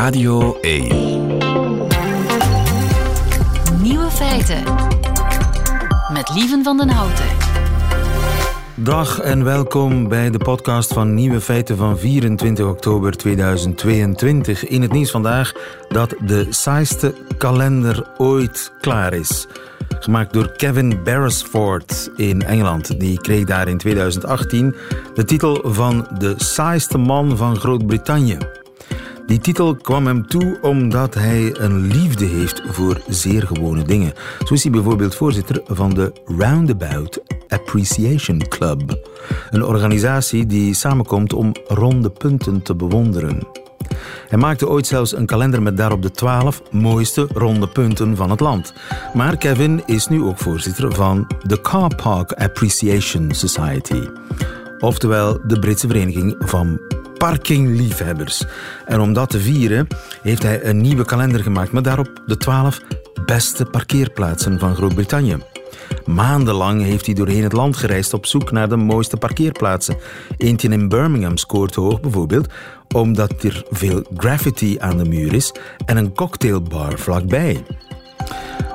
Radio 1. Nieuwe feiten. Met Lieven van den Houten. Dag en welkom bij de podcast van Nieuwe Feiten van 24 oktober 2022. In het nieuws vandaag dat de saaiste kalender ooit klaar is. Gemaakt door Kevin Beresford in Engeland. Die kreeg daar in 2018 de titel van de saaiste man van Groot-Brittannië. Die titel kwam hem toe omdat hij een liefde heeft voor zeer gewone dingen. Zo is hij bijvoorbeeld voorzitter van de Roundabout Appreciation Club. Een organisatie die samenkomt om ronde punten te bewonderen. Hij maakte ooit zelfs een kalender met daarop de twaalf mooiste ronde punten van het land. Maar Kevin is nu ook voorzitter van de Car Park Appreciation Society. Oftewel de Britse Vereniging van Parkingliefhebbers. En om dat te vieren heeft hij een nieuwe kalender gemaakt met daarop de twaalf beste parkeerplaatsen van Groot-Brittannië. Maandenlang heeft hij doorheen het land gereisd op zoek naar de mooiste parkeerplaatsen. Eentje in Birmingham scoort hoog bijvoorbeeld, omdat er veel graffiti aan de muur is en een cocktailbar vlakbij.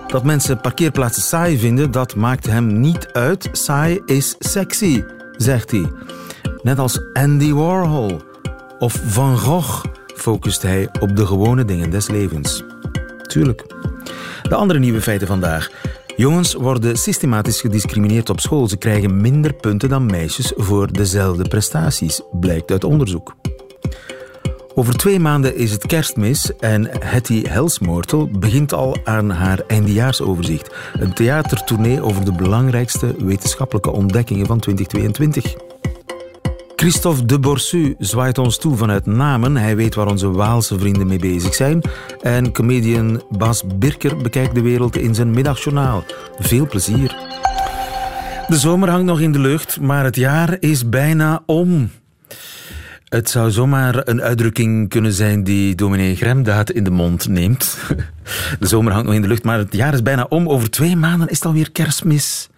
Dat mensen parkeerplaatsen saai vinden, dat maakt hem niet uit. Saai is sexy, zegt hij. Net als Andy Warhol of Van Gogh focust hij op de gewone dingen des levens. Tuurlijk. De andere nieuwe feiten vandaag. Jongens worden systematisch gediscrimineerd op school. Ze krijgen minder punten dan meisjes voor dezelfde prestaties, blijkt uit onderzoek. Over twee maanden is het kerstmis en Hetty Helsmoortel begint al aan haar eindejaarsoverzicht. Een theatertournee over de belangrijkste wetenschappelijke ontdekkingen van 2022. Christophe de Borsu zwaait ons toe vanuit Namen. Hij weet waar onze Waalse vrienden mee bezig zijn. En comedian Bas Birker bekijkt de wereld in zijn middagjournaal. Veel plezier. De zomer hangt nog in de lucht, maar het jaar is bijna om. Het zou zomaar een uitdrukking kunnen zijn die dominee Gremdaad in de mond neemt. De zomer hangt nog in de lucht, maar het jaar is bijna om. Over twee maanden is het alweer kerstmis.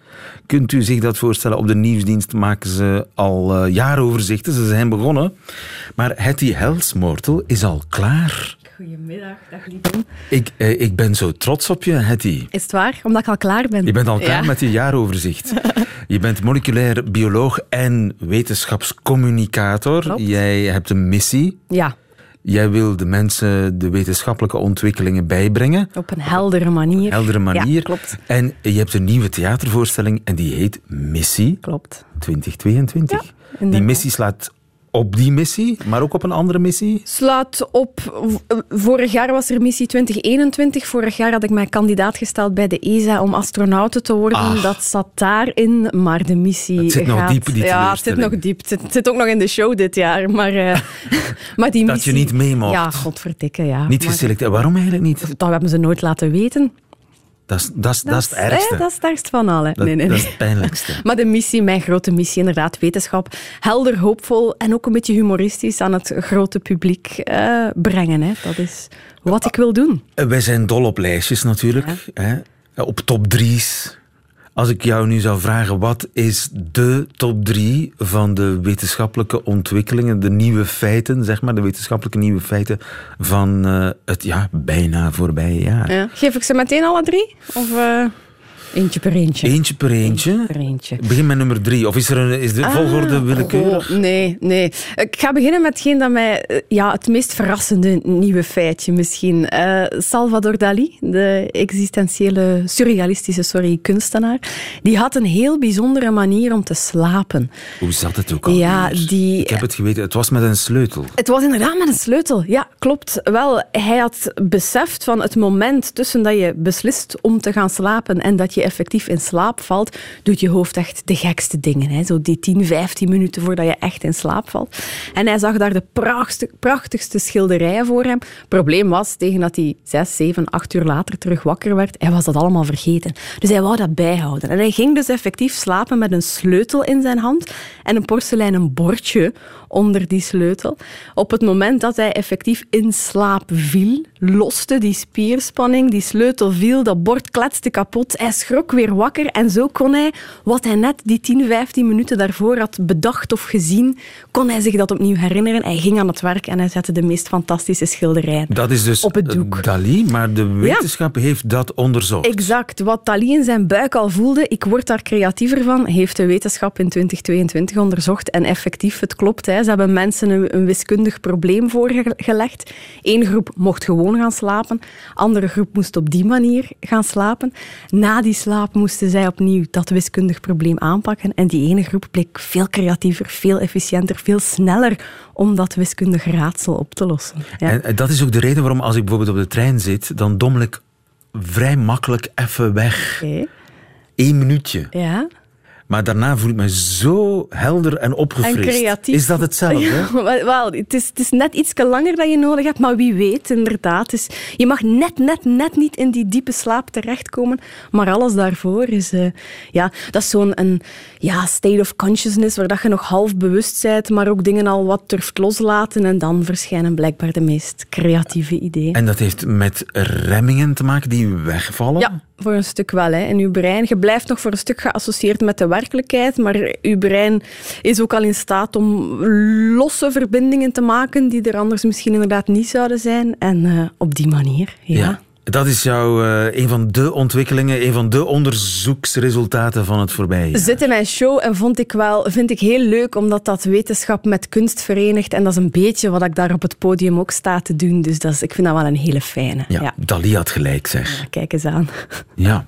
Kunt u zich dat voorstellen? Op de nieuwsdienst maken ze al uh, jaaroverzichten. Ze zijn begonnen. Maar Hetty Helsmoortel is al klaar. Goedemiddag, dag Lieben. Ik, eh, ik ben zo trots op je, Hetty. Is het waar? Omdat ik al klaar ben. Je bent al klaar Ja. met je jaaroverzicht. je bent moleculair bioloog en wetenschapscommunicator. Klopt. Jij hebt een missie. Ja, Jij wil de mensen de wetenschappelijke ontwikkelingen bijbrengen. op een heldere manier. Heldere manier. Ja, klopt. En je hebt een nieuwe theatervoorstelling en die heet Missie Klopt. 2022. die missie slaat op die missie, maar ook op een andere missie. Slaat op. Vorig jaar was er missie 2021. Vorig jaar had ik mij kandidaat gesteld bij de ESA om astronauten te worden. Ach. Dat zat daarin, maar de missie Het zit nog diep, die Ja, het zit nog diep. Het zit, het zit ook nog in de show dit jaar. Maar, eh, maar die Dat missie... je niet mee mocht. Ja, godverdikke, ja. Niet Maar geselecteerd. Waarom eigenlijk niet? Dat hebben ze nooit laten weten. Dat is, dat is, dat is het ergste. dat is het ergste van alle. Dat- nee, nee, dat is het pijnlijkste. Maar de missie, mijn grote missie, inderdaad, wetenschap. Helder, hoopvol en ook een beetje humoristisch aan het grote publiek eh, brengen. Hè. Dat is wat ik wil doen. Eh, Wij zijn dol op lijstjes natuurlijk. Hè? Op top drie's. Als ik jou nu zou vragen, wat is de top drie van de wetenschappelijke ontwikkelingen, de nieuwe feiten, zeg maar, de wetenschappelijke nieuwe feiten van eh, het ja, bijna voorbije jaar? Ja. Geef ik ze meteen alle drie? Of eh, eentje per eentje? Eentje per eentje. per eentje. Begin met nummer drie. Of is, er een, is de volgorde Ah, willekeurig? nee, nee. Ik ga beginnen met hetgeen dat mij... eh, Ja, het meest verrassende nieuwe feitje misschien. Eh, Salvador Dali, de existentiële, surrealistische sorry, kunstenaar, die had een heel bijzondere manier om te slapen. Hoe zat het ook al? Ja, die... Ik heb het geweten. Het was met een sleutel. Het was inderdaad met een sleutel. Ja, klopt. Wel, hij had beseft van het moment tussen dat je beslist om te gaan slapen en dat je effectief in slaap valt, doet je hoofd echt de gekste dingen. Hè? Zo die 10, 15 minuten voordat je echt in slaap valt. En hij zag daar de prachtigste, schilderijen voor hem. Probleem was, tegen dat hij 6, 7, 8 uur later terug wakker werd, hij was dat allemaal vergeten. Dus hij wou dat bijhouden. En hij ging dus effectief slapen met een sleutel in zijn hand en een porseleinen bordje onder die sleutel. Op het moment dat hij effectief in slaap viel, loste die spierspanning, die sleutel viel, dat bord kletste kapot, hij schrok weer wakker en zo kon hij, wat hij net die 10, 15 minuten daarvoor had bedacht of gezien, kon hij zich dat opnieuw herinneren. Hij ging aan het werk en hij zette de meest fantastische schilderijen Dat is dus op het doek. Dali, maar de wetenschap heeft dat onderzocht. Exact. Wat Dali in zijn buik al voelde, ik word daar creatiever van, heeft de wetenschap in 2022 onderzocht. En effectief, het klopt. Hè. Ze hebben mensen een, een wiskundig probleem voorgelegd. Eén groep mocht gewoon gaan slapen, andere groep moest op die manier gaan slapen. Na die slaap moesten zij opnieuw dat wiskundig probleem aanpakken. En die ene groep bleek veel creatiever, veel efficiënter, veel sneller om dat wiskundig raadsel op te lossen. Ja. En dat is ook de reden waarom als ik bijvoorbeeld op de trein zit, dan dommel ik vrij makkelijk even weg. Oké. Eén minuutje. Ja. Maar daarna voel ik me zo helder en opgefrist. En creatief. Is dat hetzelfde? Ja, wel, het, is, het is net iets langer dat je nodig hebt, maar wie weet, inderdaad. Dus je mag net, net, net niet in die diepe slaap terechtkomen, maar alles daarvoor is... eh, ja, dat is zo'n een, ja, state of consciousness, waar dat je nog half bewust bent, maar ook dingen al wat durft loslaten en dan verschijnen blijkbaar de meest creatieve ideeën. En dat heeft met remmingen te maken die wegvallen? Ja, voor een stuk wel. Hè. In uw brein, je blijft nog voor een stuk geassocieerd met de werkelijkheid, maar uw brein is ook al in staat om losse verbindingen te maken die er anders misschien inderdaad niet zouden zijn. En eh, op die manier, ja. Dat is jouw, eh, een van de ontwikkelingen, een van de onderzoeksresultaten van het voorbije jaar. Zit in mijn show en vond ik wel, vind ik heel leuk, omdat dat wetenschap met kunst verenigt. En dat is een beetje wat ik daar op het podium ook sta te doen. Dus dat is, ik vind dat wel een hele fijne. Ja, Ja. Dali had gelijk, zeg. Kijk eens aan. Ja.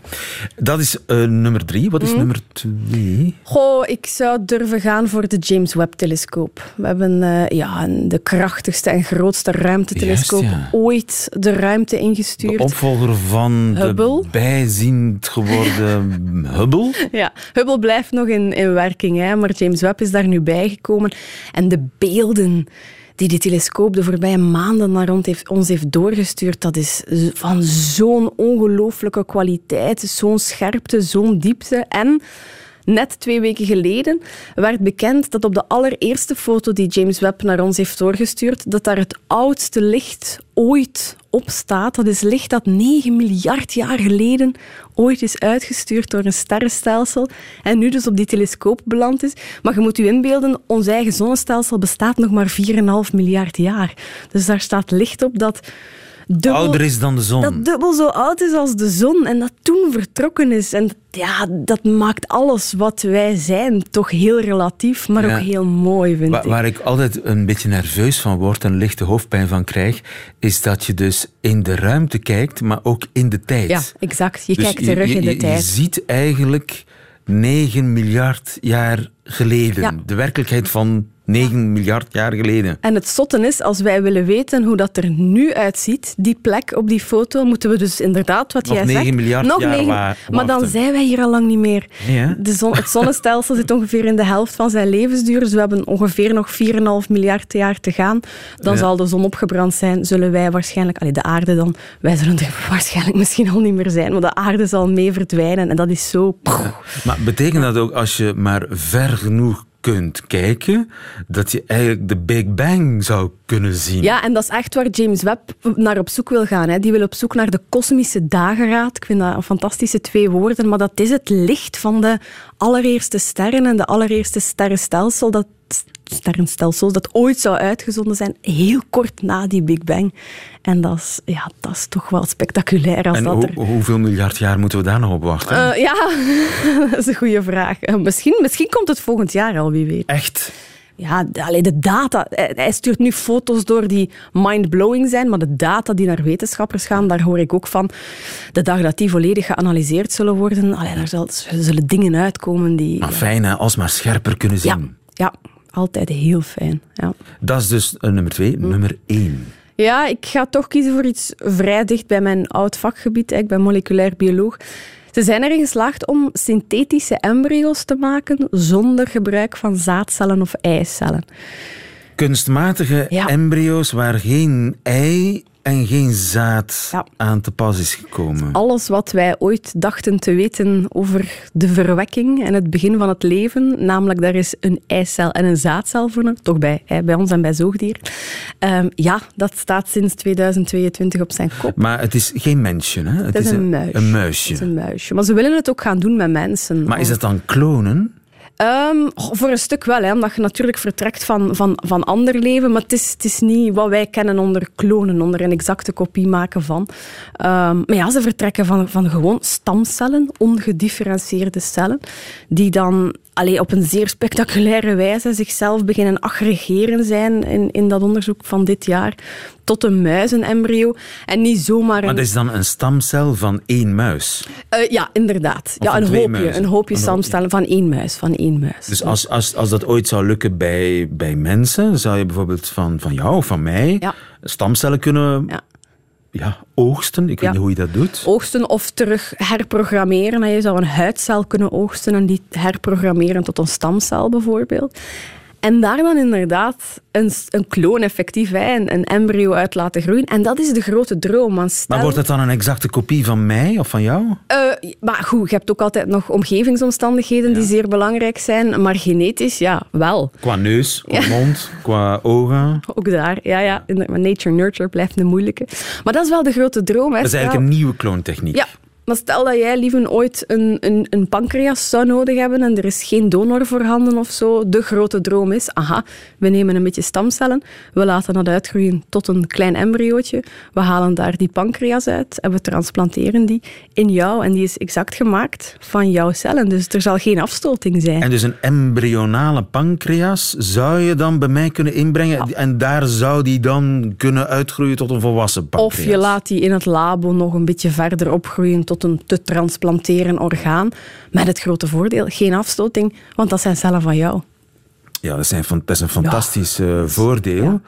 Dat is eh, nummer drie. Mhm. Wat is nummer twee? Goh, ik zou durven gaan voor de James Webb-telescoop. We hebben eh, ja, de krachtigste en grootste ruimtetelescoop Juist, ja. ooit de ruimte ingestuurd. De opvolger van Hubble. de bijziend geworden Hubble. Ja, Hubble blijft nog in, in werking, hè, maar James Webb is daar nu bijgekomen. En de beelden die die telescoop de voorbije maanden naar ons heeft, ons heeft doorgestuurd, dat is van zo'n ongelooflijke kwaliteit, zo'n scherpte, zo'n diepte. En net twee weken geleden werd bekend dat op de allereerste foto die James Webb naar ons heeft doorgestuurd, dat daar het oudste licht ooit op staat. Dat is licht dat 9 miljard jaar geleden ooit is uitgestuurd door een sterrenstelsel en nu dus op die telescoop beland is. Maar je moet je inbeelden, ons eigen zonnestelsel bestaat nog maar 4,5 miljard jaar. Dus daar staat licht op dat dubbel, Ouder is dan de zon. dat dubbel zo oud is als de zon en dat toen vertrokken is. En ja, dat maakt alles wat wij zijn toch heel relatief, maar Ja. ook heel mooi, vind Wa- ik. waar ik altijd een beetje nerveus van word en lichte hoofdpijn van krijg, is dat je dus in de ruimte kijkt, maar ook in de tijd. Ja, exact. Je Dus kijkt terug je, in de tijd. Je ziet eigenlijk 9 miljard jaar geleden. Ja. De werkelijkheid van 9 miljard jaar geleden. En het zotte is, als wij willen weten hoe dat er nu uitziet, die plek op die foto, moeten we dus inderdaad, wat Nog jij 9 zegt... miljard nog jaar negen- wa- Maar dan zijn wij hier al lang niet meer. Hè? De zon, het zonnestelsel zit ongeveer in de helft van zijn levensduur, dus we hebben ongeveer nog 4,5 miljard jaar te gaan. Dan Ja. zal de zon opgebrand zijn, zullen wij waarschijnlijk... Allee, de aarde dan, wij zullen er waarschijnlijk misschien al niet meer zijn, maar de aarde zal mee verdwijnen en dat is zo... Maar betekent dat ook als je maar ver genoeg kunt kijken, dat je eigenlijk de Big Bang zou kunnen zien? Ja, en dat is echt waar James Webb naar op zoek wil gaan. Hè. Die wil op zoek naar de kosmische dageraad. Ik vind dat een fantastische twee woorden, maar dat is het licht van de allereerste sterren en de allereerste sterrenstelsel dat sterrenstelsels dat ooit zou uitgezonden zijn, heel kort na die Big Bang. En dat is, ja, dat is toch wel spectaculair als en dat er... hoeveel miljard jaar moeten we daar nog op wachten? Eh, ja, dat is een goede vraag. Eh, misschien, misschien komt het volgend jaar al, wie weet. Echt? Ja, de- allee, de data. Hij hij stuurt nu foto's door die mind-blowing zijn, maar de data die naar wetenschappers gaan, daar hoor ik ook van. De dag dat die volledig geanalyseerd zullen worden, allee, daar zullen dingen uitkomen die... Maar fijn, hè, als maar scherper kunnen ja, zien. ja, altijd heel fijn. Ja. Dat is dus eh, nummer twee. Hm. Nummer één. Ja, ik ga toch kiezen voor iets vrij dicht bij mijn oud vakgebied. Ik ben moleculair bioloog. Ze zijn erin geslaagd om synthetische embryo's te maken zonder gebruik van zaadcellen of eicellen. Kunstmatige Ja. embryo's waar geen ei en geen zaad aan te pas is gekomen. Alles wat wij ooit dachten te weten over de verwekking en het begin van het leven, namelijk daar is een eicel en een zaadcel voor, toch bij, bij ons en bij zoogdieren. Ehm, ja, dat staat sinds 2022 op zijn kop. Maar het is geen mensje, hè? Het, is, een, muisje. een muisje. Het is een muisje. Maar ze willen het ook gaan doen met mensen. Maar is het dan klonen? Um, voor een stuk wel, hè, omdat je natuurlijk vertrekt van, van, van ander leven, maar het is, het is niet wat wij kennen onder klonen, onder een exacte kopie maken van. Um, maar ja, ze vertrekken van, van gewoon stamcellen, ongedifferentieerde cellen, die dan allee, op een zeer spectaculaire wijze zichzelf beginnen aggregeren zijn in, in dat onderzoek van dit jaar tot een muizenembryo. En niet zomaar een... Maar dat is dan een stamcel van één muis? Uh, ja, inderdaad. ja, een hoopje, een hoopje stamcellen van één muis. Van één muis. Dus als, als, als dat ooit zou lukken bij, bij mensen, zou je bijvoorbeeld van, van jou of van mij ja. stamcellen kunnen ja ja, oogsten. Ik weet niet hoe je dat doet. Oogsten of terug herprogrammeren. Je zou een huidcel kunnen oogsten en die herprogrammeren tot een stamcel bijvoorbeeld. En daar dan inderdaad een, een kloon effectief, een, een embryo uit laten groeien. En dat is de grote droom. Maar wordt het dan een exacte kopie van mij of van jou? Uh, maar goed, je hebt ook altijd nog omgevingsomstandigheden die zeer belangrijk zijn. Maar genetisch, ja, wel. Qua neus, qua mond, qua ogen. Ook daar, ja, ja. Nature-nurture blijft een moeilijke. Maar dat is wel de grote droom. Hè. Dat is eigenlijk een nieuwe kloontechniek. Ja, maar stel dat jij liever ooit een, een, een, pancreas zou nodig hebben en er is geen donor voorhanden of zo. De grote droom is, aha, we nemen een beetje stamcellen, we laten dat uitgroeien tot een klein embryootje, we halen daar die pancreas uit en we transplanteren die in jou. En die is exact gemaakt van jouw cellen, dus er zal geen afstoting zijn. En dus een embryonale pancreas zou je dan bij mij kunnen inbrengen en daar zou die dan kunnen uitgroeien tot een volwassen pancreas? Of je laat die in het labo nog een beetje verder opgroeien tot een te transplanteren orgaan. Met het grote voordeel, geen afstoting, want dat zijn cellen van jou. Ja, dat, zijn, dat is een fantastisch eh, voordeel.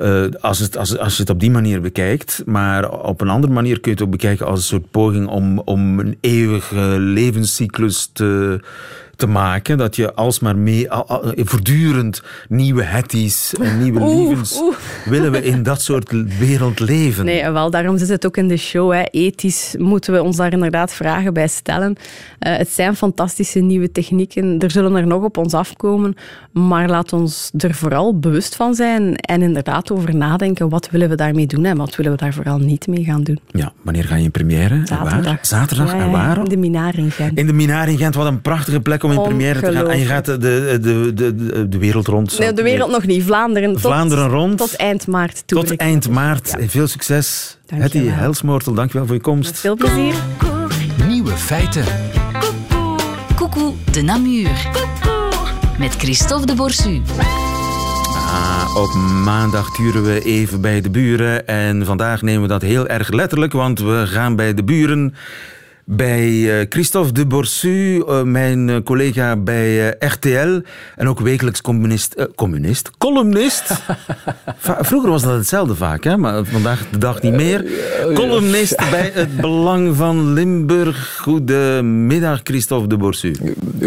Uh, als, het, als, als je het op die manier bekijkt. Maar op een andere manier kun je het ook bekijken als een soort poging om, om een eeuwige levenscyclus te, te maken. Dat je alsmaar mee, voortdurend nieuwe hetties en nieuwe levens willen we in dat soort wereld leven. Nee, wel, daarom zit het ook in de show. Hè. Ethisch moeten we ons daar inderdaad vragen bij stellen. Uh, het zijn fantastische nieuwe technieken. Er zullen er nog op ons afkomen. Maar laat ons er vooral bewust van zijn en inderdaad over nadenken. Wat willen we daarmee doen en wat willen we daar vooral niet mee gaan doen? Ja, wanneer ga je in première? Zaterdag. Zaterdag. en waar? In de Minaar in Gent. In de Minaar in Gent. Wat een prachtige plek om om in première te gaan. En je gaat de, de, de, de, de wereld rond. Nee, de wereld nog niet. Vlaanderen. Vlaanderen tot, rond. Tot eind maart toe. Tot eind maart. Veel succes. Hetty Helsmoortel, dankjewel voor je komst. veel plezier. Nieuwe feiten. Coucou de Namur. Met Christophe de Borsu. Ah, op maandag turen we even bij de buren. En vandaag nemen we dat heel erg letterlijk, want we gaan bij de buren bij eh, Christophe de Borsu, eh, mijn eh, collega bij RTL en ook wekelijks communist, communist columnist. Vroeger was dat hetzelfde vaak, hè? maar vandaag de dag niet meer. Columnist bij het Belang van Limburg. Goedemiddag, Christophe de Borsu.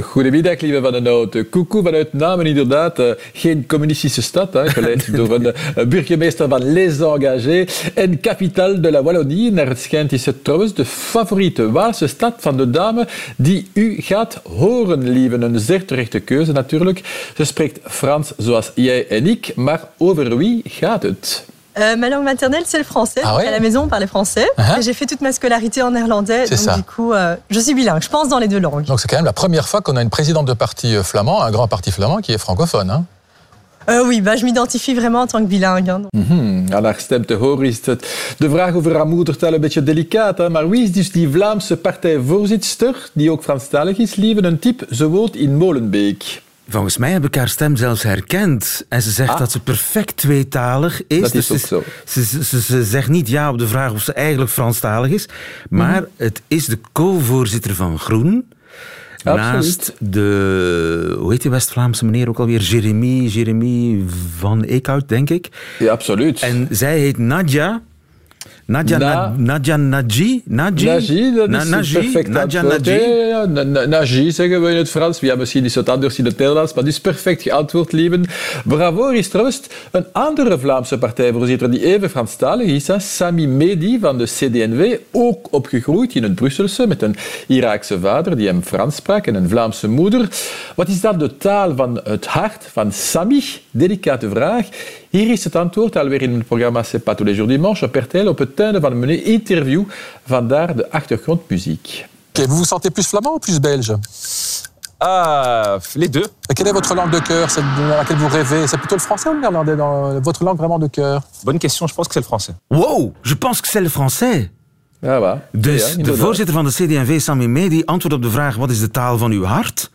Goedemiddag, lieve Van den Hout. Koekoe vanuit Namen, inderdaad. geen communistische stad, hè, geleid door een burgemeester van Les Engagés en capitale de la Wallonie. Naar het schijnt is het trouwens de favoriete Waalse stad van de dame die u gaat horen, lieve. Een zeer terechte keuze natuurlijk. Ze spreekt Frans zoals jij en ik, maar over wie gaat het? Euh, ma langue maternelle, c'est le français. Ah ouais? À la maison, on parlait français. Uh -huh. J'ai fait toute ma scolarité en néerlandais. Donc, ça. du coup, euh, je suis bilingue. Je pense dans les deux langues. Donc, c'est quand même la première fois qu'on a une présidente de parti euh, flamand, un grand parti flamand, qui est francophone. Hein? Uh, oui, bah, je m'identifie vraiment en tant que bilingue. Hein. Mm -hmm. Aan haar stem te horen is het de vraag over haar moedertaal een beetje delicaat. Hè? Maar wie is dus die Vlaamse partijvoorzitter, die ook Franstalig is, lieve? Een tip, ze woont in Molenbeek. Volgens mij heb ik haar stem zelfs herkend. En ze zegt ah. dat ze perfect tweetalig is. Dat is dus ook zo. Ze, ze, ze, ze, zegt niet ja op de vraag of ze eigenlijk Franstalig is. Maar mm -hmm. het is de co-voorzitter van Groen. Absoluut. Naast de, hoe heet die West-Vlaamse meneer ook alweer? Jeremy, Jeremy van Eekhout, denk ik. Ja, absoluut. En zij heet Nadja. Nadja, Na, Nadja Naji? Naji, dat is Na, perfect Nadja Naji? Ja, ja, Naji zeggen we in het Frans. Ja, misschien is het anders in het Nederlands, maar het is perfect geantwoord, lieven. Bravo is trouwens een andere Vlaamse partijvoorzitter die even Franstalig is. Hè? Sami Medi van de CD&V, ook opgegroeid in het Brusselse met een Iraakse vader die hem Frans sprak en een Vlaamse moeder. Wat is dan de taal van het hart van Sami? Delicate vraag. Hier is het antwoord alweer in het programma C'est pas tous les jours dimanche op RTL op het einde van een minuut interview. Vandaar de achtergrondmuziek. Okay, vous vous sentez plus flamand ou plus belge? Ah, les deux. Et quelle est votre langue de cœur, celle dans laquelle vous rêvez? C'est plutôt le français ou le néerlandais dans votre langue vraiment de cœur? Bonne question, je pense que c'est le français. Wow, je pense que c'est le français. Ja, waar. Dus ja, de voorzitter van de CD&V, Sami Medi, antwoordt op de vraag wat is de taal van uw hart?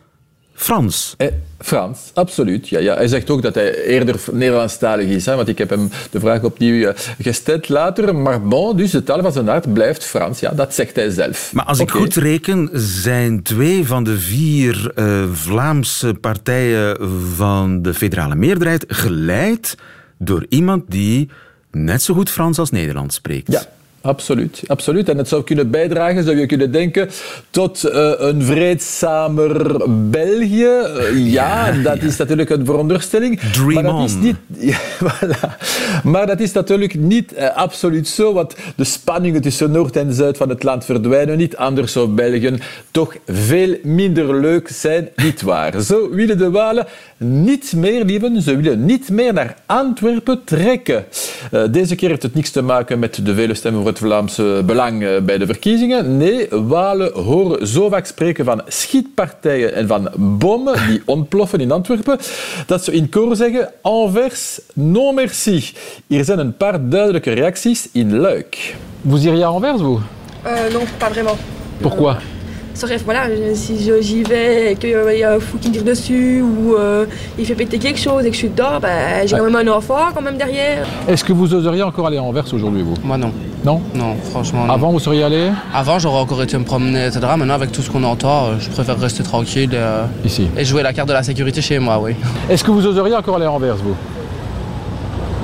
Frans. Eh, Frans, absoluut. Ja, ja. Hij zegt ook dat hij eerder Nederlandstalig is. Hè, want ik heb hem de vraag opnieuw uh, gesteld later. Maar bon, dus de taal van zijn hart blijft Frans. Ja, dat zegt hij zelf. Maar als ik goed reken, zijn twee van de vier uh, Vlaamse partijen van de federale meerderheid geleid door iemand die net zo goed Frans als Nederlands spreekt. Ja. Absoluut, absoluut. En het zou kunnen bijdragen, zou je kunnen denken, tot uh, een vreedzamer België. Uh, ja, ja, dat ja. is natuurlijk een veronderstelling. Dream maar dat on. Is niet, ja, voilà. Maar dat is natuurlijk niet uh, absoluut zo, want de spanningen tussen Noord en Zuid van het land verdwijnen niet. Anders zou België toch veel minder leuk zijn, niet waar? Zo willen de Walen niet meer, lieven, ze willen niet meer naar Antwerpen trekken. deze keer heeft het niks te maken met de vele stemmen het Vlaamse belang bij de verkiezingen. Nee, Walen horen zo vaak spreken van schietpartijen en van bommen die ontploffen in Antwerpen, dat ze in koor zeggen Anvers, non merci. Hier zijn een paar duidelijke reacties in Luik. Vous iriez à Anvers, vous euh, Non, pas vraiment. Pourquoi euh... Bref, voilà, si j'y vais et qu'il y a un fou qui me tire dessus ou euh, il fait péter quelque chose et que je suis dedans, bah, j'ai quand même un enfant quand même derrière. Est-ce que vous oseriez encore aller à Anvers aujourd'hui, vous? Moi non. Non? Non, franchement non. Avant, vous seriez allé? Avant, j'aurais encore été me promener, etc. Maintenant, avec tout ce qu'on entend, je préfère rester tranquille euh, Ici. et jouer la carte de la sécurité chez moi, oui. Est-ce que vous oseriez encore aller à Anvers, vous?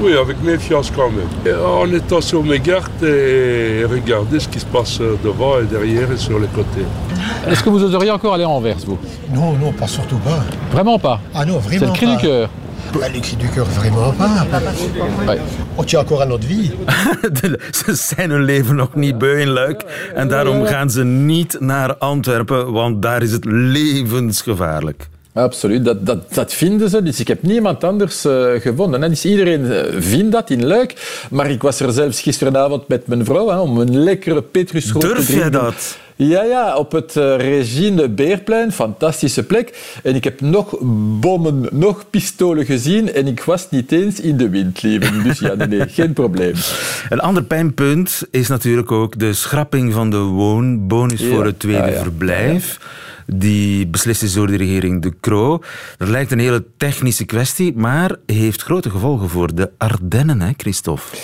Oui, avec méfiance quand même. En étant sur mes gardes et regarder ce qui se passe devant et derrière et sur les côtés. Est-ce que vous oseriez encore aller à Anvers, vous? Non, non, pas surtout pas. Vraiment pas? Ah non, vraiment C'est le cri pas. du cœur. Bah, le cri du cœur, vraiment pas. Ouais. On tient encore à notre vie. ze zijn hun leven nog niet beu in Luik. En daarom gaan ze niet naar Antwerpen, want daar is het levensgevaarlijk. Absoluut, dat, dat, dat vinden ze. Dus ik heb niemand anders uh, gevonden. Hè. Dus iedereen uh, vindt dat in Luik. Maar ik was er zelfs gisteravond met mijn vrouw hè, om een lekkere petrusrood te Durf drinken. jij dat? Ja, ja, op het uh, Regine Beerplein. Fantastische plek. En ik heb nog bommen, nog pistolen gezien. En ik was niet eens in de wind, lieve. Dus ja, nee, nee, geen probleem. Een ander pijnpunt is natuurlijk ook de schrapping van de woonbonus Ja, voor het tweede ja, ja. verblijf. Die beslist is door de regering De Croo. Dat lijkt een hele technische kwestie, maar heeft grote gevolgen voor de Ardennen, hè, Christophe?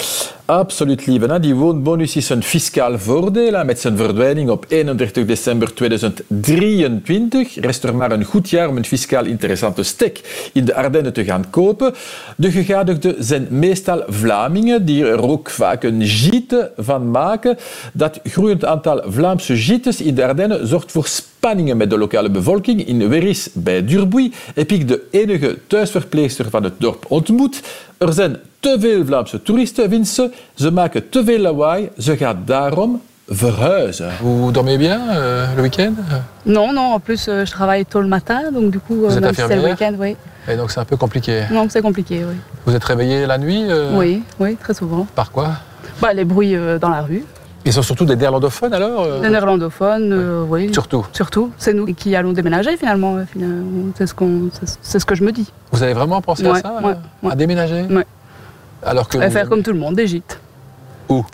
Absoluut, lieve. Die woonbonus is een fiscaal voordeel. Met zijn verdwijning op 31 december 2023 rest er maar een goed jaar om een fiscaal interessante stek in de Ardennen te gaan kopen. De gegadigden zijn meestal Vlamingen, die er ook vaak een gite van maken. Dat groeiend aantal Vlaamse gites in de Ardennen zorgt voor spanningen met de lokale bevolking. In Weris bij Durbuy heb ik de enige thuisverpleegster van het dorp ontmoet. Er zijn te veel Vlaamse toeristen, ze. Ze maken te veel lawaai. Ze gaat daarom verhuizen. Vous dormez bien euh, le week-end? Non, non, en plus euh, je travaille tôt le matin, donc du coup, euh, êtes même si c'est le week-end, oui. Et donc c'est un peu compliqué? Non, c'est compliqué, oui. Vous êtes réveillé la nuit euh, Oui, oui, très souvent. Par quoi? Bah, les bruits euh, dans la rue. Ils sont surtout des néerlandophones alors euh Les néerlandophones, euh, oui. Surtout. Surtout. C'est nous qui allons déménager finalement. euh, finalement. C'est ce, qu'on- c'est- ce que je me dis. Vous avez vraiment pensé à Ouais, ça ouais, euh, ouais. À déménager Ouais. Alors que faire comme tout le monde, des gîtes.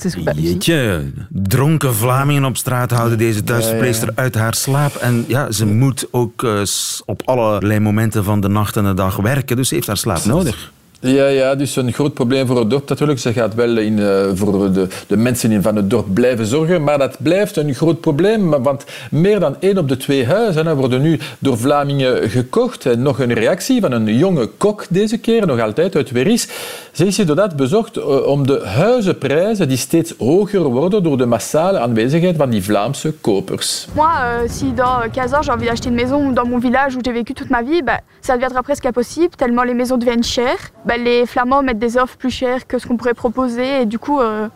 Ici. Jeetje, dronken Vlamingen op straat houden deze thuisverpleegster uit haar slaap. En ja, ze moet ook s- op allerlei momenten van de nacht en de dag werken, dus ze heeft haar slaap nodig. Ja, ja, dus een groot probleem voor het dorp natuurlijk. Ze gaat wel in, uh, voor de, de mensen van het dorp blijven zorgen, maar dat blijft een groot probleem, want meer dan één op de twee huizen worden nu door Vlamingen gekocht. En nog een reactie van een jonge kok deze keer, nog altijd uit Weris. Ze is inderdaad bezocht uh, om de huizenprijzen die steeds hoger worden door de massale aanwezigheid van die Vlaamse kopers. Moi, euh, si dans 15 ans j'ai envie d'acheter une maison dans mon village où j'ai vécu toute ma vie, bah, ça deviendra presque impossible tellement les maisons deviennent chères. Bah, les Flamands mettent des offres plus chères que ce qu'on pourrait proposer et du coup, euh,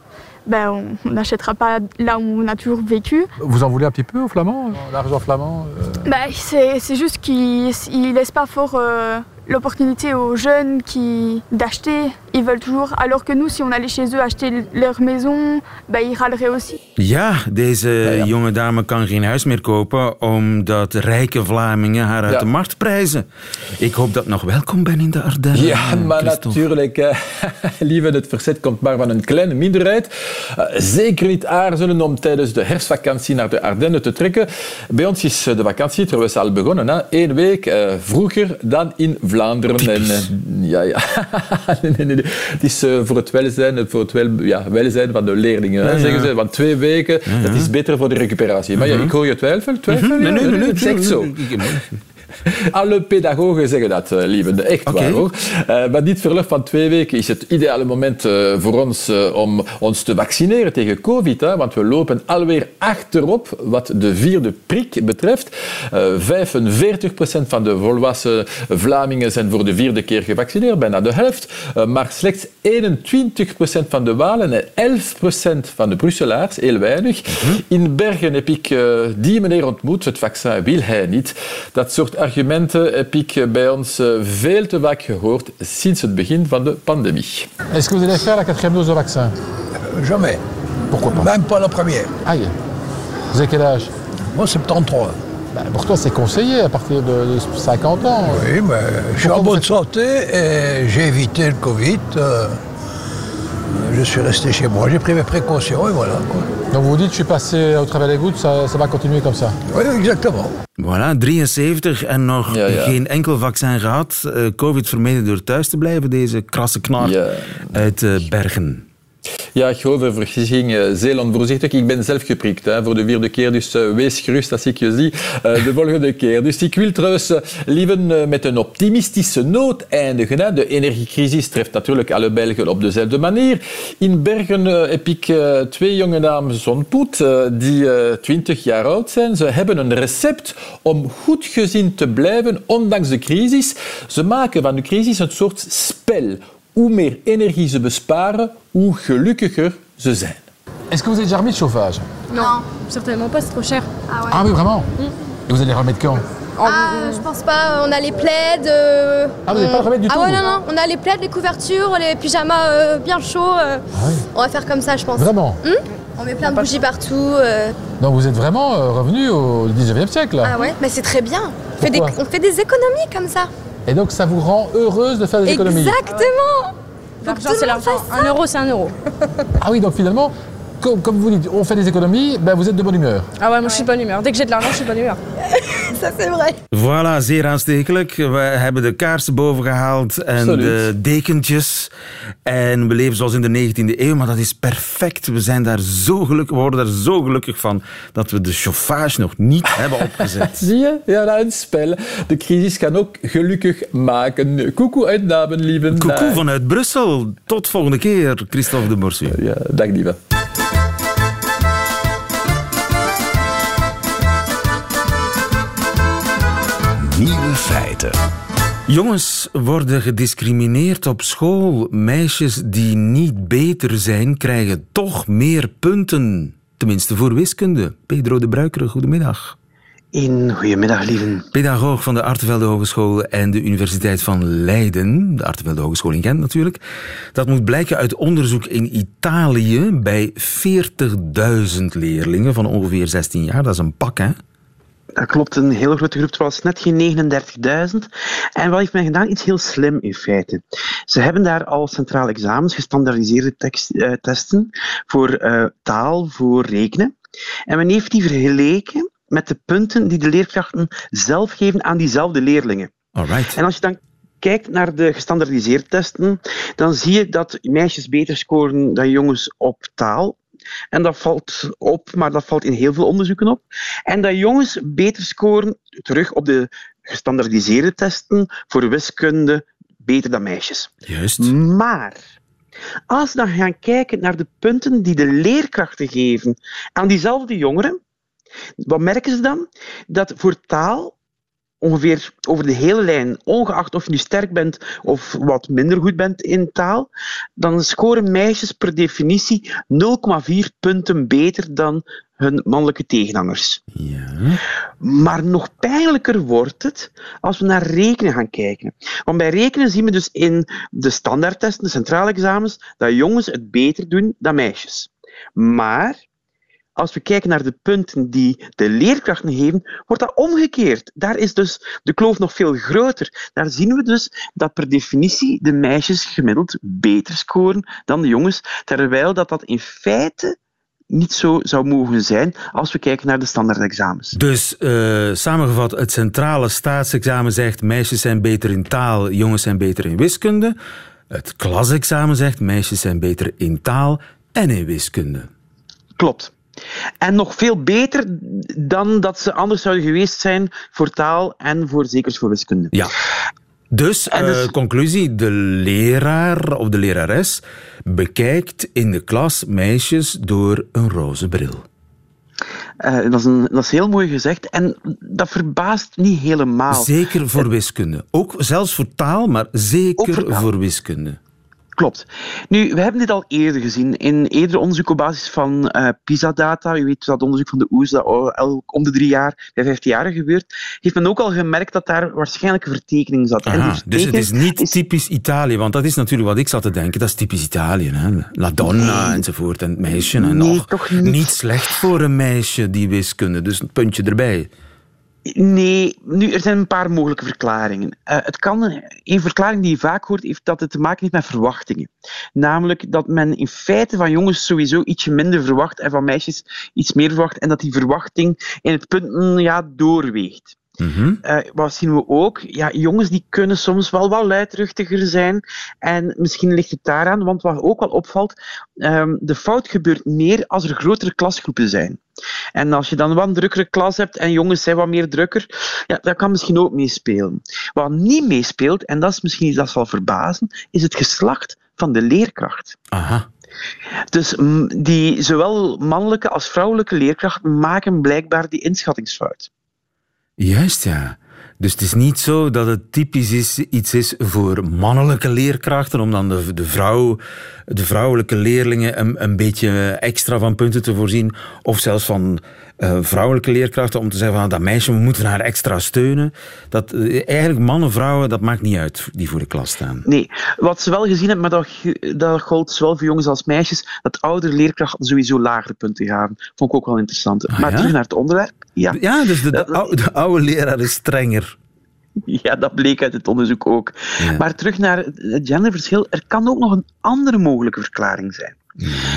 ben, on n'achètera pas là où on a toujours vécu. Vous en voulez un petit peu aux Flamands, l'argent flamand euh... ben, C'est juste qu'ils ne laissent pas fort euh, l'opportunité aux jeunes qui d'acheter. Ils veulent toujours. Alors que nous, si on allait chez eux acheter leur maison, ben, ils râleraient aussi. Ja, deze ja, ja. jonge dame kan geen huis meer kopen omdat rijke Vlamingen haar uit ja. de markt prijzen. Ik hoop dat nog welkom ben in de Ardennen. Ja, maar Christophe. natuurlijk, lieve, het verzet komt maar van een kleine minderheid. Uh, zeker niet aarzelen om tijdens de herfstvakantie naar de Ardennen te trekken. Bij ons is de vakantie trouwens al begonnen. Hè? Eén week vroeger dan in Vlaanderen. En, ja, ja. nee, nee, nee. Het is uh, voor het welzijn, voor het wel, ja, welzijn van de leerlingen, ja, zeggen ze. Want twee weken, dat is beter voor de recuperatie. Maar ja, ik hoor je twijfel. twijfel -hmm. Nee, nee, nee. nee, het is echt zo. Alle pedagogen zeggen dat, uh, lieve. Echt okay. waar, hoor. Uh, maar dit verlof van twee weken is het ideale moment uh, voor ons om ons te vaccineren tegen COVID. Hè, want we lopen alweer achterop wat de vierde prik betreft. 45% van de volwassen Vlamingen zijn voor de vierde keer gevaccineerd, bijna de helft. maar slechts 21% van de Walen en 11% van de Brusselaars, heel weinig. Mm -hmm. In Bergen heb ik die meneer ontmoet. Het vaccin wil hij niet. Dat soort argumenten heb ik bij ons veel te vaak gehoord sinds het begin van de pandemie. Est-ce que vous allez faire la quatrième dose de vaccin? Jamais. Pourquoi pas? Même pas la première. Aïe. Vous avez quel âge? Moi, 73. Ben, pour toi, c'est conseillé à partir de 50 ans. Oui, mais je suis en bonne santé et j'ai évité le Covid. Euh, je suis resté chez moi, j'ai pris mes précautions et voilà. Quoi. Donc vous dites, je suis passé au travers des gouttes, ça, ça va continuer comme ça Oui, exactement. Voilà, 73 en nog ja, ja. geen enkel vaccin gehad. Uh, Covid vermeden door thuis te blijven, deze krasse knar ja. uit uh, Bergen. Ja, grove vergissing, uh, Zeeland voorzichtig. Ik ben zelf geprikt hè, voor de vierde keer, dus uh, wees gerust als ik je zie uh, de volgende keer. Dus ik wil trouwens lieven met een optimistische noot eindigen. Hè. De energiecrisis treft natuurlijk alle Belgen op dezelfde manier. In Bergen heb ik twee jonge dames ontmoet die 20 jaar oud zijn. Ze hebben een recept om goed gezien te blijven, ondanks de crisis. Ze maken van de crisis een soort spel. Hoe meer energie ze besparen, hoe gelukkiger ze zijn. Est-ce que vous avez déjà remis le chauffage? Non, certainement pas, c'est trop cher. Ah, ouais. ah oui, vraiment? Mm. Et vous allez remettre quand? Ah, je pense pas. On a les plaids. Euh, ah, vous n'allez pas le remettre du ah, tout? Ah ouais, non, non. On a les plaids, les couvertures, les pyjamas euh, bien chauds. Euh. Ah oui. On va faire comme ça, je pense. Vraiment? Hum On met plein de bougies partout. euh. Donc vous êtes vraiment euh, revenu au 19e siècle là? Ah ouais, mais c'est très bien. On fait, des, on fait des économies comme ça. Et donc ça vous rend heureuse de faire des économies Exactement L'argent, c'est l'argent. Un euro, c'est un euro. Ah oui, donc finalement, comme, comme, vous dites, on fait des économies, ben vous êtes de bonne humeur. Ah ouais, moi je suis de bonne humeur. Dès que j'ai de l'argent, je suis de bonne humeur. Ça, c'est vrai. Voilà, zeer aanstekelijk. We hebben de kaarsen boven gehaald en Absoluut. de dekentjes. En we leven zoals in de 19e eeuw, maar dat is perfect. We, zijn daar zo gelukkig, we worden daar zo gelukkig van dat we de chauffage nog niet hebben opgezet. Zie je? Ja, dat is een spel. De crisis kan ook gelukkig maken. Koekoe uit Namen, lieve. Koekoe vanuit Brussel. Tot volgende keer, Christophe de Borsu. Ja, dag, lieve. Nieuwe feiten. Jongens worden gediscrimineerd op school. Meisjes die niet beter zijn, krijgen toch meer punten. Tenminste voor wiskunde. Pedro de Bruikere, goedemiddag. Een goedemiddag, lieven. Pedagoog van de Artevelde Hogeschool en de Universiteit van Leiden. De Artevelde Hogeschool in Gent natuurlijk. Dat moet blijken uit onderzoek in Italië bij 40.000 leerlingen van ongeveer 16 jaar. Dat is een pak, hè? Dat klopt, een hele grote groep. Het was net geen 39.000. En wat heeft men gedaan? Iets heel slim in feite. Ze hebben daar al centraal examens, gestandaardiseerde tekst, uh, testen voor uh, taal, voor rekenen. En men heeft die vergeleken met de punten die de leerkrachten zelf geven aan diezelfde leerlingen. Alright. En als je dan kijkt naar de gestandardiseerde testen, dan zie je dat meisjes beter scoren dan jongens op taal. En dat valt op, maar dat valt in heel veel onderzoeken op. En dat jongens beter scoren, terug op de gestandardiseerde testen, voor wiskunde beter dan meisjes. Juist. Maar als we dan gaan kijken naar de punten die de leerkrachten geven aan diezelfde jongeren, wat merken ze dan? Dat voor taal ongeveer over de hele lijn, ongeacht of je nu sterk bent of wat minder goed bent in taal, dan scoren meisjes per definitie 0,4 punten beter dan hun mannelijke tegenhangers. Ja. Maar nog pijnlijker wordt het als we naar rekenen gaan kijken. Want bij rekenen zien we dus in de standaardtesten, de centrale examens, dat jongens het beter doen dan meisjes. Maar als we kijken naar de punten die de leerkrachten geven, wordt dat omgekeerd. Daar is dus de kloof nog veel groter. Daar zien we dus dat per definitie de meisjes gemiddeld beter scoren dan de jongens, terwijl dat, dat in feite niet zo zou mogen zijn als we kijken naar de standaardexamens. Dus uh, samengevat, het centrale staatsexamen zegt meisjes zijn beter in taal, jongens zijn beter in wiskunde. Het klasexamen zegt meisjes zijn beter in taal en in wiskunde. Klopt. En nog veel beter dan dat ze anders zouden geweest zijn voor taal en voor zeker voor wiskunde. Ja. Dus, dus... Uh, conclusie, de leraar of de lerares bekijkt in de klas meisjes door een roze bril. Uh, dat, is een, dat is heel mooi gezegd en dat verbaast niet helemaal. Zeker voor wiskunde. Ook zelfs voor taal, maar zeker voor, voor wiskunde. Klopt. Nu, we hebben dit al eerder gezien. In eerdere onderzoek op basis van uh, PISA-data, u weet dat onderzoek van de OES dat om de drie jaar, bij 15 jaar gebeurt, heeft men ook al gemerkt dat daar waarschijnlijk een vertekening zat. Aha, en dus het is niet typisch Italië, want dat is natuurlijk wat ik zat te denken, dat is typisch Italië. Hè? La donna nee. enzovoort, en het meisje. En nee, och, toch niet. niet slecht voor een meisje, die wiskunde, dus een puntje erbij. Nee, nu, er zijn een paar mogelijke verklaringen. Uh, het kan, een verklaring die je vaak hoort, heeft dat het te maken heeft met verwachtingen. Namelijk dat men in feite van jongens sowieso ietsje minder verwacht en van meisjes iets meer verwacht en dat die verwachting in het punt mm, ja, doorweegt. Uh, wat zien we ook? Ja, jongens die kunnen soms wel wat luidruchtiger zijn. En misschien ligt het daaraan, want wat ook wel opvalt, um, de fout gebeurt meer als er grotere klasgroepen zijn. En als je dan wat een drukkere klas hebt en jongens zijn wat meer drukker, ja, dat kan misschien ook meespelen. Wat niet meespeelt, en dat is misschien iets dat zal verbazen, is het geslacht van de leerkracht. Aha. Dus die, zowel mannelijke als vrouwelijke leerkrachten maken blijkbaar die inschattingsfout. Juist, ja. Dus het is niet zo dat het typisch is, iets is voor mannelijke leerkrachten, om dan de, de, vrouw, de vrouwelijke leerlingen een, een beetje extra van punten te voorzien, of zelfs van uh, vrouwelijke leerkrachten om te zeggen van dat meisje, we moeten haar extra steunen. Dat, uh, eigenlijk mannen, vrouwen, dat maakt niet uit die voor de klas staan. Nee, wat ze wel gezien hebben, maar dat, dat gold zowel voor jongens als meisjes, dat oudere leerkrachten sowieso lagere punten gaven. Vond ik ook wel interessant. Ah, maar ja? terug naar het onderwerp. Ja, ja dus de, de, oude, de oude leraar is strenger. Ja, dat bleek uit het onderzoek ook. Ja. Maar terug naar het genderverschil. Er kan ook nog een andere mogelijke verklaring zijn.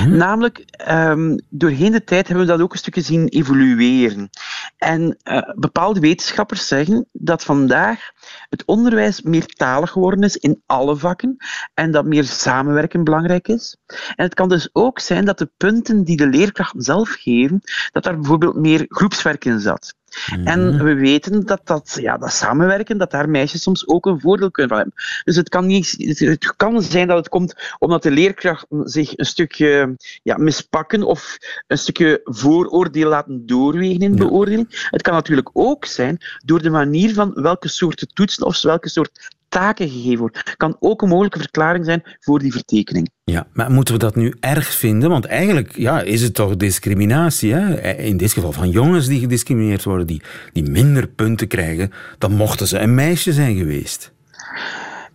Namelijk, um, doorheen de tijd hebben we dat ook een stukje zien evolueren. En uh, bepaalde wetenschappers zeggen dat vandaag het onderwijs meertalig geworden is in alle vakken en dat meer samenwerken belangrijk is. En het kan dus ook zijn dat de punten die de leerkrachten zelf geven, dat daar bijvoorbeeld meer groepswerk in zat. Mhm. En we weten dat, dat, ja, dat samenwerken, dat daar meisjes soms ook een voordeel kunnen van hebben. Dus het kan, niet, het kan zijn dat het komt omdat de leerkrachten zich een stukje ja, mispakken of een stukje vooroordeel laten doorwegen in de beoordeling. Het kan natuurlijk ook zijn door de manier van welke soorten toetsen of welke soort taken gegeven wordt. Kan ook een mogelijke verklaring zijn voor die vertekening. Ja, maar moeten we dat nu erg vinden? Want eigenlijk ja, is het toch discriminatie. Hè? In dit geval van jongens die gediscrimineerd worden, die, die minder punten krijgen, dan mochten ze een meisje zijn geweest.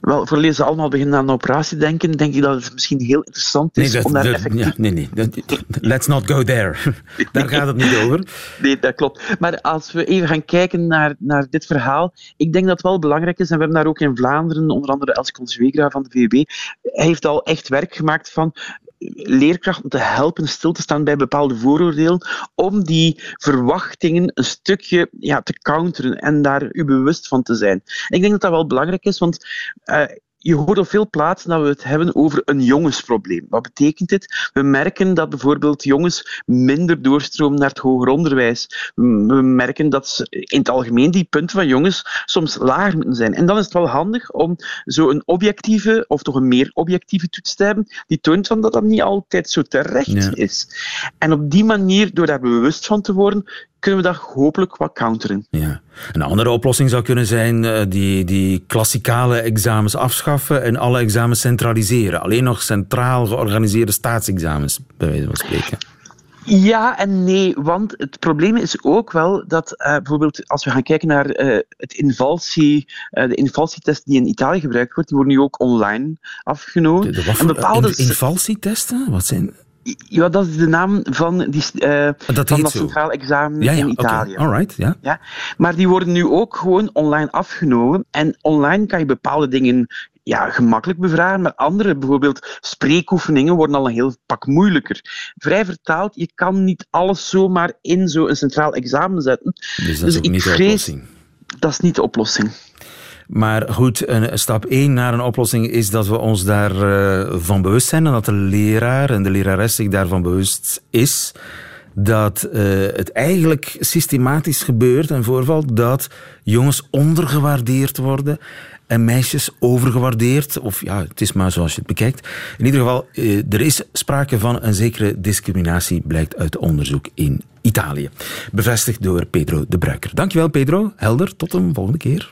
Wel, voor ze allemaal beginnen aan een operatie denken, denk ik dat het misschien heel interessant is nee, dat, om daar effectief... Ja, nee, nee. Let's not go there. daar gaat het niet over. Nee, dat klopt. Maar als we even gaan kijken naar, naar dit verhaal, ik denk dat het wel belangrijk is, en we hebben daar ook in Vlaanderen, onder andere Elske Zwegra van de VUB, hij heeft al echt werk gemaakt van leerkrachten te helpen stil te staan bij bepaalde vooroordelen, om die verwachtingen een stukje ja, te counteren en daar u bewust van te zijn. ik denk dat dat wel belangrijk is, want uh, je hoort op veel plaatsen dat we het hebben over een jongensprobleem. Wat betekent dit? We merken dat bijvoorbeeld jongens minder doorstromen naar het hoger onderwijs. We merken dat in het algemeen die punten van jongens soms lager moeten zijn. En dan is het wel handig om zo een objectieve, of toch een meer objectieve toets te hebben, die toont van dat dat niet altijd zo terecht is. En op die manier, door daar bewust van te worden, kunnen we dat hopelijk wat counteren. Ja. Een andere oplossing zou kunnen zijn uh, die, die klassikale examens afschaffen en alle examens centraliseren. Alleen nog centraal georganiseerde staatsexamens, bij wijze van spreken. Ja en nee, want het probleem is ook wel dat uh, bijvoorbeeld als we gaan kijken naar uh, het invalsie, uh, de invalsietest die in Italië gebruikt wordt, die worden nu ook online afgenomen. De, de en bepaalde... invalsietesten? Wat zijn... Ja, dat is de naam van, die, uh, dat van dat centraal examen ja, ja, in Italië. Okay. Alright, ja. ja. Maar die worden nu ook gewoon online afgenomen. En online kan je bepaalde dingen ja, gemakkelijk bevragen, maar andere, bijvoorbeeld spreekoefeningen, worden al een heel pak moeilijker. Vrij vertaald, je kan niet alles zomaar in zo'n centraal examen zetten. Dus dat is dus ik niet vrees, de oplossing. Dat is niet de oplossing. Maar goed, een stap 1 naar een oplossing is dat we ons daarvan uh, van bewust zijn en dat de leraar en de lerares zich daarvan bewust is dat uh, het eigenlijk systematisch gebeurt en voorvalt dat jongens ondergewaardeerd worden en meisjes overgewaardeerd. Of ja, het is maar zoals je het bekijkt. In ieder geval, uh, er is sprake van een zekere discriminatie, blijkt uit onderzoek in Italië. Bevestigd door Pedro de Bruiker. Dankjewel Pedro, helder, tot een volgende keer.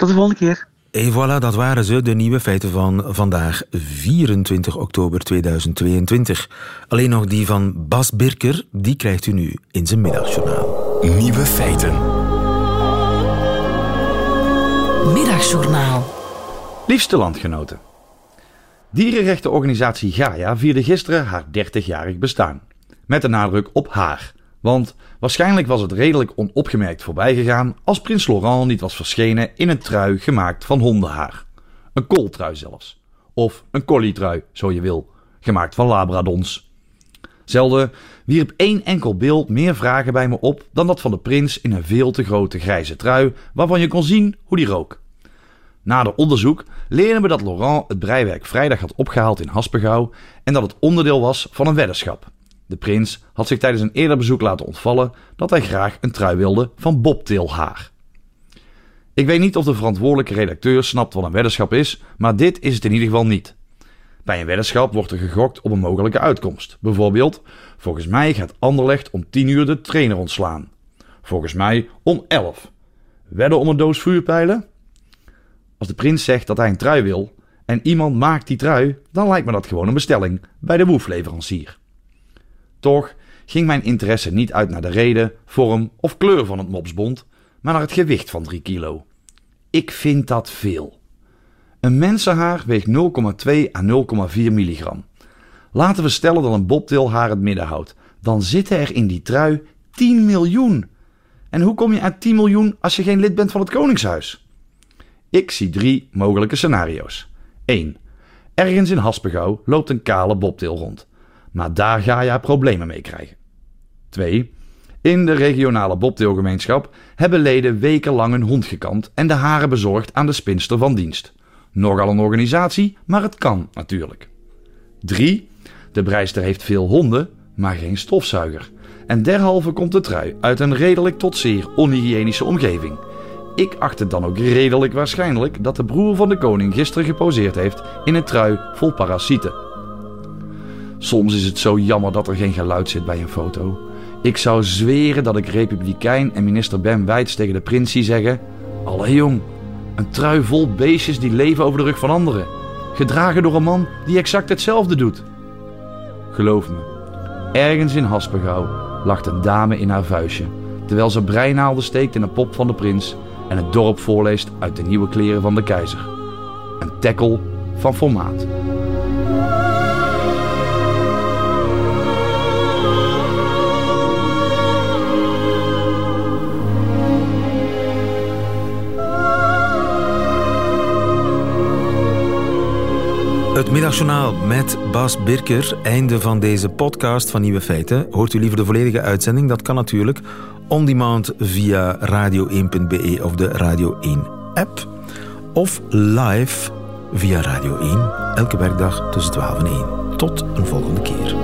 Tot de volgende keer. En voilà, dat waren ze, de nieuwe feiten van vandaag, 24 oktober 2022. Alleen nog die van Bas Birker, die krijgt u nu in zijn middagjournaal. Nieuwe feiten. Middagjournaal. Liefste landgenoten. Dierenrechtenorganisatie Gaia vierde gisteren haar 30-jarig bestaan. Met de nadruk op haar. Want waarschijnlijk was het redelijk onopgemerkt voorbij gegaan als prins Laurent niet was verschenen in een trui gemaakt van hondenhaar. Een kooltrui zelfs. Of een collietrui, zo je wil, gemaakt van labradons. Zelden wierp één enkel beeld meer vragen bij me op dan dat van de prins in een veel te grote grijze trui waarvan je kon zien hoe die rook. Na de onderzoek leerden we dat Laurent het breiwerk vrijdag had opgehaald in Haspengouw en dat het onderdeel was van een weddenschap. De prins had zich tijdens een eerder bezoek laten ontvallen dat hij graag een trui wilde van bobtailhaar. Ik weet niet of de verantwoordelijke redacteur snapt wat een weddenschap is, maar dit is het in ieder geval niet. Bij een weddenschap wordt er gegokt op een mogelijke uitkomst. Bijvoorbeeld, volgens mij gaat Anderlecht om 10 uur de trainer ontslaan. Volgens mij om 11. Wedden om een doos vuurpijlen? Als de prins zegt dat hij een trui wil en iemand maakt die trui, dan lijkt me dat gewoon een bestelling bij de woefleverancier. Toch ging mijn interesse niet uit naar de reden, vorm of kleur van het mopsbond, maar naar het gewicht van 3 kilo. Ik vind dat veel. Een mensenhaar weegt 0,2 à 0,4 milligram. Laten we stellen dat een bobtailhaar het midden houdt. Dan zitten er in die trui 10 miljoen. En hoe kom je aan 10 miljoen als je geen lid bent van het Koningshuis? Ik zie drie mogelijke scenario's. 1. Ergens in Haspengouw loopt een kale bobtail rond maar daar ga je problemen mee krijgen. 2. In de regionale bobtailgemeenschap hebben leden wekenlang een hond gekant en de haren bezorgd aan de spinster van dienst. Nogal een organisatie, maar het kan natuurlijk. 3. De breister heeft veel honden, maar geen stofzuiger. En derhalve komt de trui uit een redelijk tot zeer onhygiënische omgeving. Ik acht het dan ook redelijk waarschijnlijk dat de broer van de koning gisteren geposeerd heeft in een trui vol parasieten. Soms is het zo jammer dat er geen geluid zit bij een foto. Ik zou zweren dat ik republikein en minister Ben Weitz tegen de prins zie zeggen... Allee jong, een trui vol beestjes die leven over de rug van anderen. Gedragen door een man die exact hetzelfde doet. Geloof me, ergens in Haspengouw lacht een dame in haar vuistje... terwijl ze breinaalden steekt in een pop van de prins... en het dorp voorleest uit de nieuwe kleren van de keizer. Een tackle van formaat. Het Middagjournaal met Bas Birker. Einde van deze podcast van Nieuwe Feiten. Hoort u liever de volledige uitzending? Dat kan natuurlijk on demand via radio1.be of de Radio 1 app. Of live via Radio 1, elke werkdag tussen 12 en 1. Tot een volgende keer.